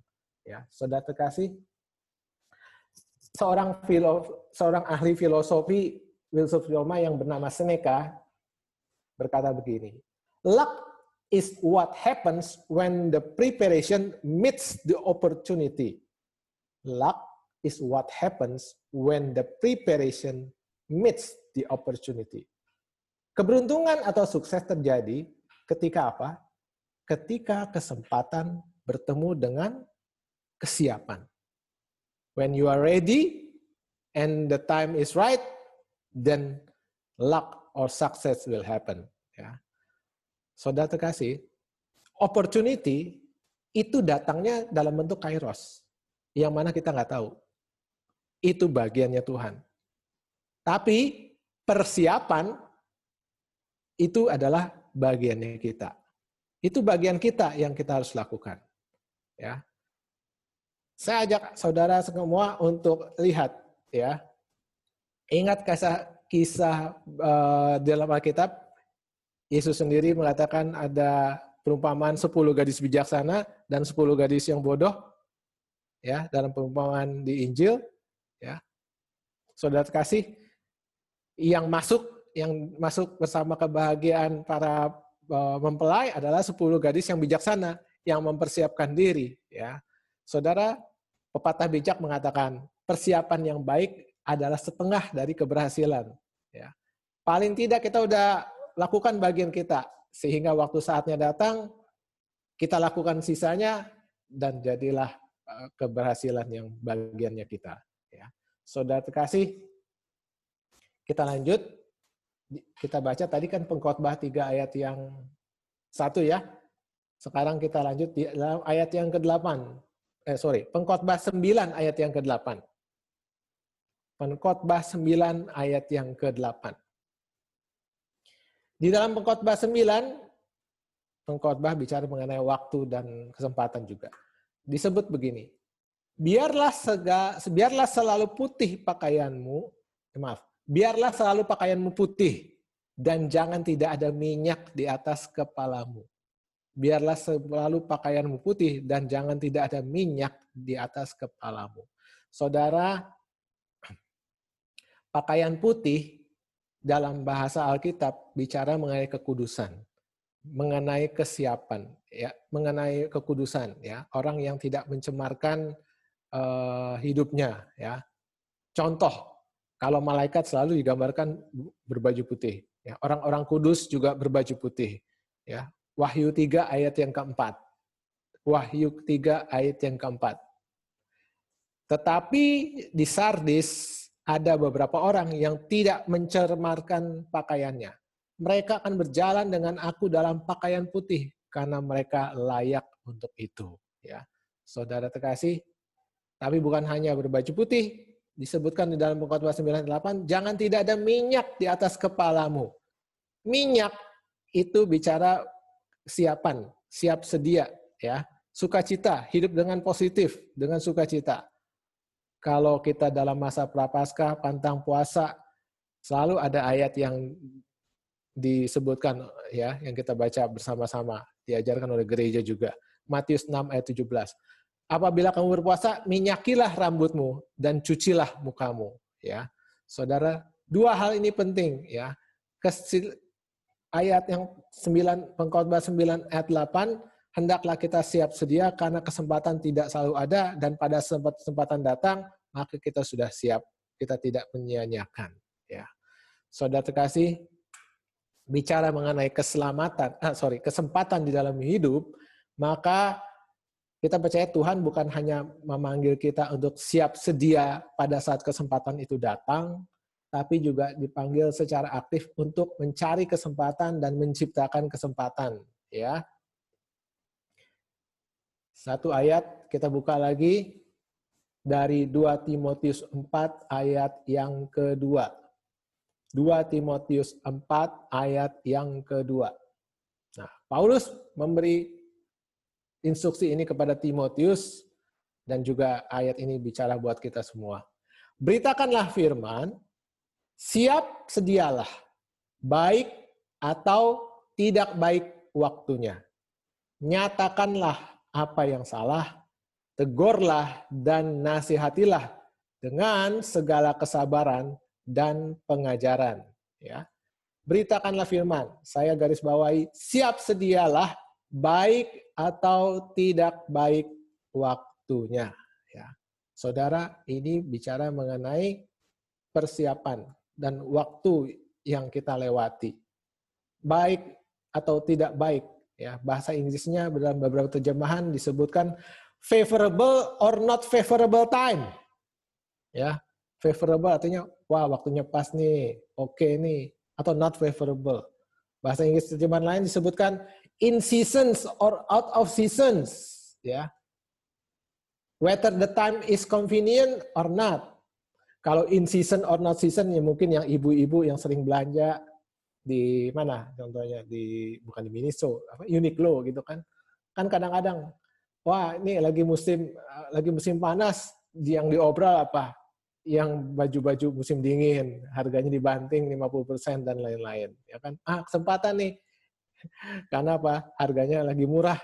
Ya, saudara terkasih, seorang filosof, seorang ahli filosofi filsuf yang bernama Seneca berkata begini, luck is what happens when the preparation meets the opportunity. Luck is what happens when the preparation meets the opportunity. Keberuntungan atau sukses terjadi ketika apa? Ketika kesempatan bertemu dengan kesiapan. When you are ready and the time is right, then luck or success will happen. Ya. Saudara terkasih, opportunity itu datangnya dalam bentuk kairos, yang mana kita nggak tahu. Itu bagiannya Tuhan. Tapi persiapan itu adalah bagiannya kita. Itu bagian kita yang kita harus lakukan. Ya. Saya ajak saudara semua untuk lihat ya. Ingat kisah kisah uh, dalam Alkitab Yesus sendiri mengatakan ada perumpamaan 10 gadis bijaksana dan 10 gadis yang bodoh ya dalam perumpamaan di Injil ya. Saudara kasih yang masuk yang masuk bersama kebahagiaan para uh, mempelai adalah 10 gadis yang bijaksana yang mempersiapkan diri ya. Saudara, pepatah bijak mengatakan persiapan yang baik adalah setengah dari keberhasilan ya. Paling tidak kita udah lakukan bagian kita sehingga waktu saatnya datang kita lakukan sisanya dan jadilah uh, keberhasilan yang bagiannya kita ya. Saudara terkasih, kita lanjut kita baca tadi kan pengkhotbah tiga ayat yang satu ya. Sekarang kita lanjut di ayat yang ke-8. Eh sorry, pengkhotbah 9 ayat yang ke-8. Pengkhotbah 9 ayat yang ke-8. Di dalam pengkhotbah 9 pengkhotbah bicara mengenai waktu dan kesempatan juga. Disebut begini. Biarlah sega, biarlah selalu putih pakaianmu, eh, maaf, biarlah selalu pakaianmu putih dan jangan tidak ada minyak di atas kepalamu biarlah selalu pakaianmu putih dan jangan tidak ada minyak di atas kepalamu. Saudara, pakaian putih dalam bahasa Alkitab bicara mengenai kekudusan, mengenai kesiapan, ya, mengenai kekudusan, ya, orang yang tidak mencemarkan uh, hidupnya, ya. Contoh, kalau malaikat selalu digambarkan berbaju putih, ya, orang-orang kudus juga berbaju putih, ya, Wahyu 3 ayat yang keempat. Wahyu 3 ayat yang keempat. Tetapi di Sardis ada beberapa orang yang tidak mencermarkan pakaiannya. Mereka akan berjalan dengan aku dalam pakaian putih karena mereka layak untuk itu. Ya, saudara terkasih. Tapi bukan hanya berbaju putih, disebutkan di dalam pengkhotbah 98, jangan tidak ada minyak di atas kepalamu. Minyak itu bicara kesiapan, siap sedia ya. Sukacita, hidup dengan positif, dengan sukacita. Kalau kita dalam masa prapaskah, pantang puasa, selalu ada ayat yang disebutkan ya, yang kita baca bersama-sama, diajarkan oleh gereja juga. Matius 6 ayat 17. Apabila kamu berpuasa, minyakilah rambutmu dan cucilah mukamu, ya. Saudara, dua hal ini penting ya ayat yang 9 pengkhotbah 9 ayat 8 hendaklah kita siap sedia karena kesempatan tidak selalu ada dan pada kesempatan datang maka kita sudah siap. Kita tidak menyia-nyiakan. Ya. Saudara terkasih bicara mengenai keselamatan ah, sorry kesempatan di dalam hidup maka kita percaya Tuhan bukan hanya memanggil kita untuk siap sedia pada saat kesempatan itu datang, tapi juga dipanggil secara aktif untuk mencari kesempatan dan menciptakan kesempatan. Ya, satu ayat kita buka lagi dari 2 Timotius 4 ayat yang kedua. 2 Timotius 4 ayat yang kedua. Nah, Paulus memberi instruksi ini kepada Timotius dan juga ayat ini bicara buat kita semua. Beritakanlah firman, siap sedialah, baik atau tidak baik waktunya. Nyatakanlah apa yang salah, tegurlah dan nasihatilah dengan segala kesabaran dan pengajaran. Ya. Beritakanlah firman, saya garis bawahi, siap sedialah, baik atau tidak baik waktunya. Ya. Saudara, ini bicara mengenai persiapan dan waktu yang kita lewati. Baik atau tidak baik. Ya, bahasa Inggrisnya dalam beberapa terjemahan disebutkan favorable or not favorable time. Ya, favorable artinya wah waktunya pas nih, oke okay nih, atau not favorable. Bahasa Inggris terjemahan lain disebutkan in seasons or out of seasons, ya. Whether the time is convenient or not. Kalau in season or not season ya mungkin yang ibu-ibu yang sering belanja di mana contohnya di bukan di Miniso, apa Uniqlo gitu kan. Kan kadang-kadang wah ini lagi musim lagi musim panas yang diobral apa? Yang baju-baju musim dingin, harganya dibanting 50% dan lain-lain, ya kan? Ah, kesempatan nih. Karena apa? Harganya lagi murah.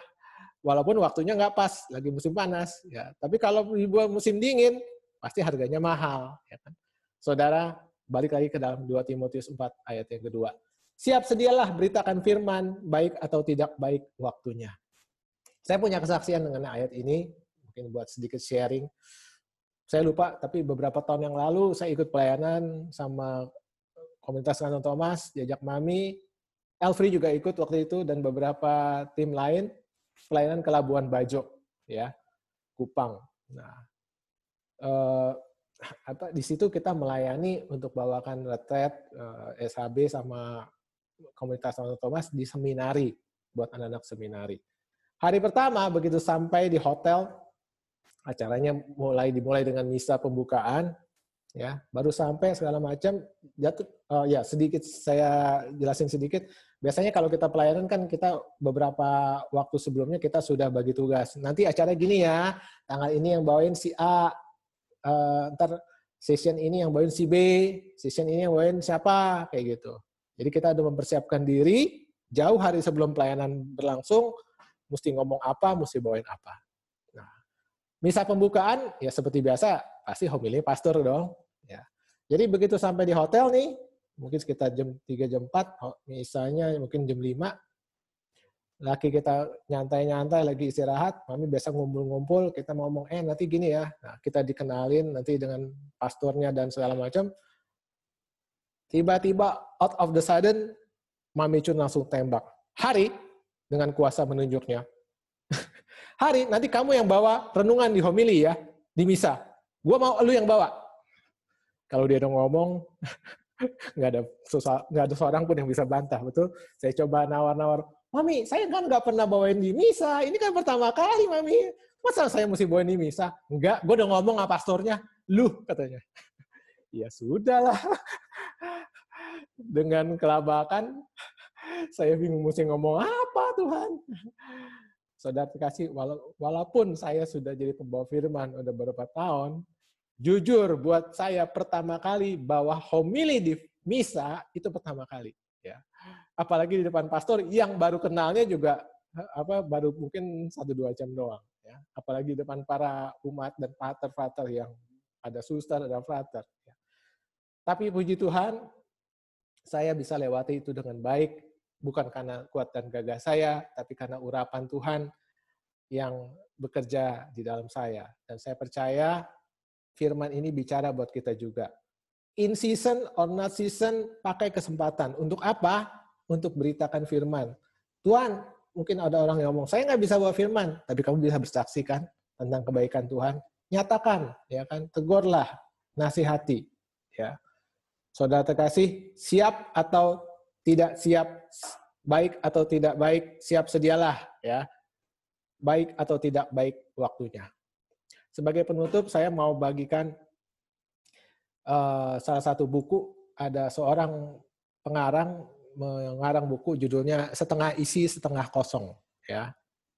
Walaupun waktunya nggak pas, lagi musim panas, ya. Tapi kalau dibuat musim dingin, pasti harganya mahal. Ya kan? Saudara, balik lagi ke dalam 2 Timotius 4 ayat yang kedua. Siap sedialah beritakan firman, baik atau tidak baik waktunya. Saya punya kesaksian dengan ayat ini, mungkin buat sedikit sharing. Saya lupa, tapi beberapa tahun yang lalu saya ikut pelayanan sama komunitas Kanton Thomas, diajak Mami, Elfri juga ikut waktu itu, dan beberapa tim lain, pelayanan ke Labuan Bajo, ya, Kupang. Nah, uh, apa di situ kita melayani untuk bawakan retret uh, eh, SHB sama komunitas Santo Thomas di seminari buat anak-anak seminari. Hari pertama begitu sampai di hotel acaranya mulai dimulai dengan misa pembukaan ya. Baru sampai segala macam jatuh oh ya sedikit saya jelasin sedikit. Biasanya kalau kita pelayanan kan kita beberapa waktu sebelumnya kita sudah bagi tugas. Nanti acara gini ya tanggal ini yang bawain si A uh, ntar session ini yang bawain si B, session ini yang bawain siapa, kayak gitu. Jadi kita ada mempersiapkan diri jauh hari sebelum pelayanan berlangsung, mesti ngomong apa, mesti bawain apa. Nah, misa pembukaan ya seperti biasa pasti homili pastor dong. Ya. Jadi begitu sampai di hotel nih, mungkin sekitar jam 3 jam 4, misalnya mungkin jam 5, laki kita nyantai-nyantai lagi istirahat, mami biasa ngumpul-ngumpul, kita ngomong, eh nanti gini ya, nah, kita dikenalin nanti dengan pastornya dan segala macam. Tiba-tiba out of the sudden, mami Cun langsung tembak. Hari, dengan kuasa menunjuknya. Hari, nanti kamu yang bawa renungan di homili ya, di misa. Gua mau lu yang bawa. Kalau dia udah ngomong, nggak ada nggak ada seorang pun yang bisa bantah, betul? Saya coba nawar-nawar, Mami, saya kan nggak pernah bawain di misa. Ini kan pertama kali, Mami. Masa saya mesti bawain di misa? Enggak, gue udah ngomong sama pastornya. Lu, katanya. ya sudahlah. Dengan kelabakan, saya bingung mesti ngomong apa, Tuhan. Saudara kasih, walaupun saya sudah jadi pembawa firman udah beberapa tahun, jujur buat saya pertama kali bawa homili di misa itu pertama kali. Apalagi di depan pastor yang baru kenalnya juga apa baru mungkin satu dua jam doang ya. Apalagi di depan para umat dan pater-pater yang ada suster ada frater ya. tapi puji Tuhan saya bisa lewati itu dengan baik bukan karena kuat dan gagah saya tapi karena urapan Tuhan yang bekerja di dalam saya. Dan saya percaya firman ini bicara buat kita juga. In season or not season pakai kesempatan. Untuk apa untuk beritakan firman. Tuhan, mungkin ada orang yang ngomong, saya nggak bisa bawa firman, tapi kamu bisa bersaksi kan tentang kebaikan Tuhan. Nyatakan, ya kan, tegurlah, nasihati, ya. Saudara terkasih, siap atau tidak siap, baik atau tidak baik, siap sedialah, ya. Baik atau tidak baik waktunya. Sebagai penutup, saya mau bagikan uh, salah satu buku. Ada seorang pengarang mengarang buku judulnya setengah isi setengah kosong ya.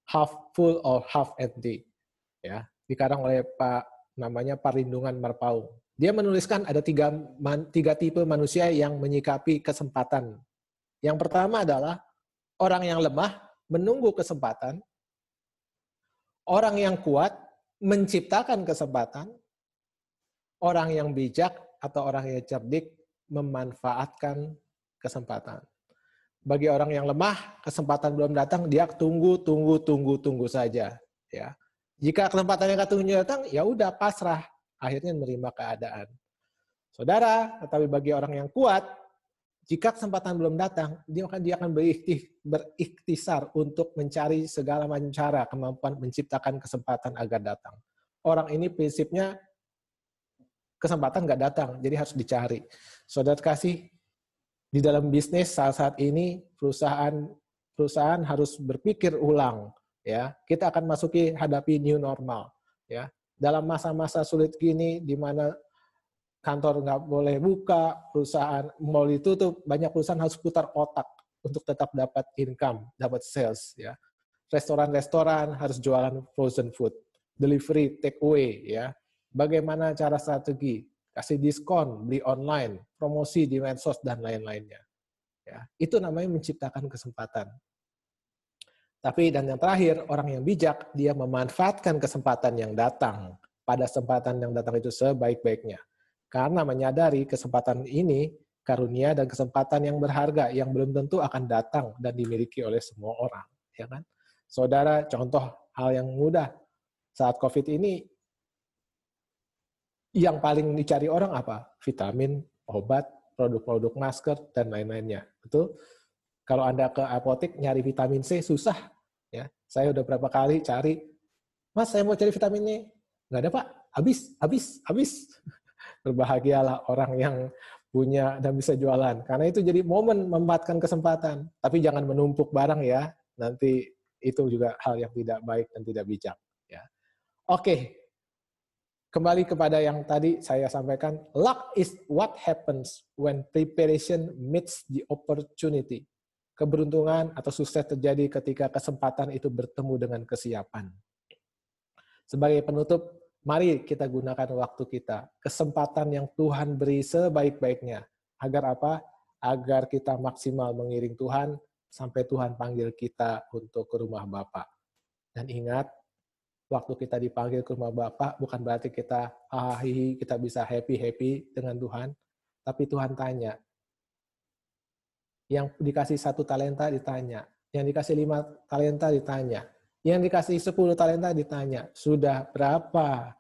Half full or half empty ya. Dikarang oleh Pak namanya Parindungan Marpaung dia menuliskan ada tiga tiga tipe manusia yang menyikapi kesempatan. Yang pertama adalah orang yang lemah menunggu kesempatan. Orang yang kuat menciptakan kesempatan. Orang yang bijak atau orang yang cerdik memanfaatkan kesempatan. Bagi orang yang lemah, kesempatan belum datang, dia tunggu, tunggu, tunggu, tunggu saja. Ya, jika kesempatan yang tunggu datang, ya udah pasrah, akhirnya menerima keadaan. Saudara, tetapi bagi orang yang kuat, jika kesempatan belum datang, dia akan dia akan berikhtisar untuk mencari segala macam cara kemampuan menciptakan kesempatan agar datang. Orang ini prinsipnya kesempatan nggak datang, jadi harus dicari. Saudara kasih di dalam bisnis saat saat ini perusahaan perusahaan harus berpikir ulang ya kita akan masuki hadapi new normal ya dalam masa-masa sulit gini di mana kantor nggak boleh buka, perusahaan mau ditutup, banyak perusahaan harus putar otak untuk tetap dapat income, dapat sales ya. Restoran-restoran harus jualan frozen food, delivery, take away ya. Bagaimana cara strategi? Kasih diskon, beli online, promosi di medsos dan lain-lainnya. Ya, itu namanya menciptakan kesempatan. Tapi dan yang terakhir, orang yang bijak dia memanfaatkan kesempatan yang datang pada kesempatan yang datang itu sebaik-baiknya karena menyadari kesempatan ini karunia dan kesempatan yang berharga yang belum tentu akan datang dan dimiliki oleh semua orang, ya kan? Saudara, contoh hal yang mudah saat Covid ini yang paling dicari orang apa? Vitamin, obat, produk-produk masker dan lain-lainnya. Betul? Kalau Anda ke apotek nyari vitamin C susah, ya. Saya udah berapa kali cari, Mas, saya mau cari vitamin C. Nggak ada, Pak. Habis, habis, habis berbahagialah orang yang punya dan bisa jualan. Karena itu jadi momen memanfaatkan kesempatan. Tapi jangan menumpuk barang ya. Nanti itu juga hal yang tidak baik dan tidak bijak. Ya. Oke, kembali kepada yang tadi saya sampaikan. Luck is what happens when preparation meets the opportunity. Keberuntungan atau sukses terjadi ketika kesempatan itu bertemu dengan kesiapan. Sebagai penutup, Mari kita gunakan waktu kita, kesempatan yang Tuhan beri sebaik-baiknya. Agar apa? Agar kita maksimal mengiring Tuhan sampai Tuhan panggil kita untuk ke rumah Bapak. Dan ingat, waktu kita dipanggil ke rumah Bapak bukan berarti kita ah kita bisa happy-happy dengan Tuhan, tapi Tuhan tanya. Yang dikasih satu talenta ditanya, yang dikasih lima talenta ditanya, yang dikasih 10 talenta ditanya, sudah berapa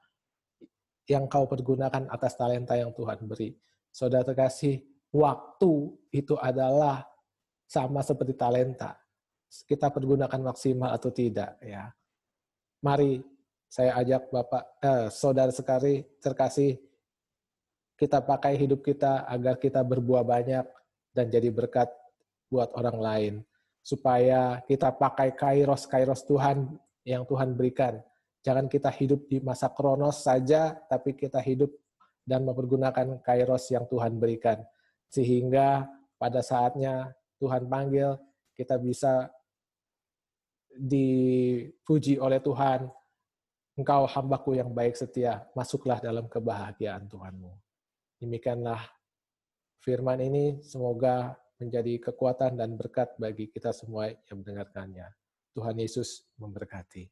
yang kau pergunakan atas talenta yang Tuhan beri? Saudara terkasih, waktu itu adalah sama seperti talenta. Kita pergunakan maksimal atau tidak ya. Mari saya ajak Bapak eh, saudara sekali terkasih kita pakai hidup kita agar kita berbuah banyak dan jadi berkat buat orang lain supaya kita pakai kairos kairos Tuhan yang Tuhan berikan. Jangan kita hidup di masa kronos saja, tapi kita hidup dan mempergunakan kairos yang Tuhan berikan. Sehingga pada saatnya Tuhan panggil, kita bisa dipuji oleh Tuhan. Engkau hambaku yang baik setia, masuklah dalam kebahagiaan Tuhanmu. Demikianlah firman ini, semoga menjadi kekuatan dan berkat bagi kita semua yang mendengarkannya. Tuhan Yesus memberkati.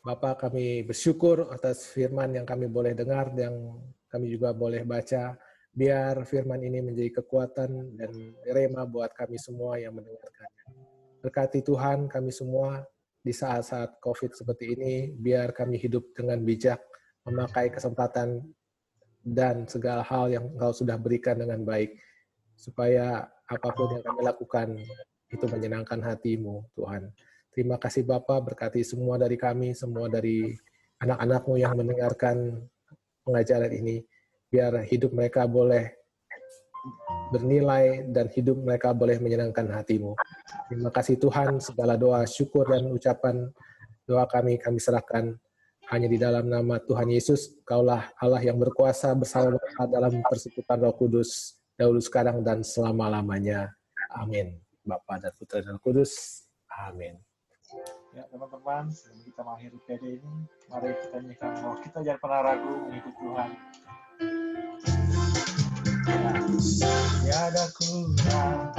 Bapak kami bersyukur atas firman yang kami boleh dengar, yang kami juga boleh baca. Biar firman ini menjadi kekuatan dan rema buat kami semua yang mendengarkannya. Berkati Tuhan kami semua di saat-saat COVID seperti ini, biar kami hidup dengan bijak, memakai kesempatan dan segala hal yang Engkau sudah berikan dengan baik, supaya apa pun yang kami lakukan itu menyenangkan hatimu, Tuhan. Terima kasih Bapak, berkati semua dari kami, semua dari anak-anakmu yang mendengarkan pengajaran ini, biar hidup mereka boleh bernilai dan hidup mereka boleh menyenangkan hatimu. Terima kasih Tuhan, segala doa, syukur, dan ucapan doa kami, kami serahkan hanya di dalam nama Tuhan Yesus. Kaulah Allah yang berkuasa bersama dalam persekutuan roh kudus dahulu sekarang dan selama-lamanya. Amin. Bapa dan Putra dan Kudus. Amin. Ya, teman-teman, sebelum kita mengakhiri PD ini, mari kita nyanyikan bahwa kita jangan pernah ragu mengikut Tuhan. Ya, ada kurang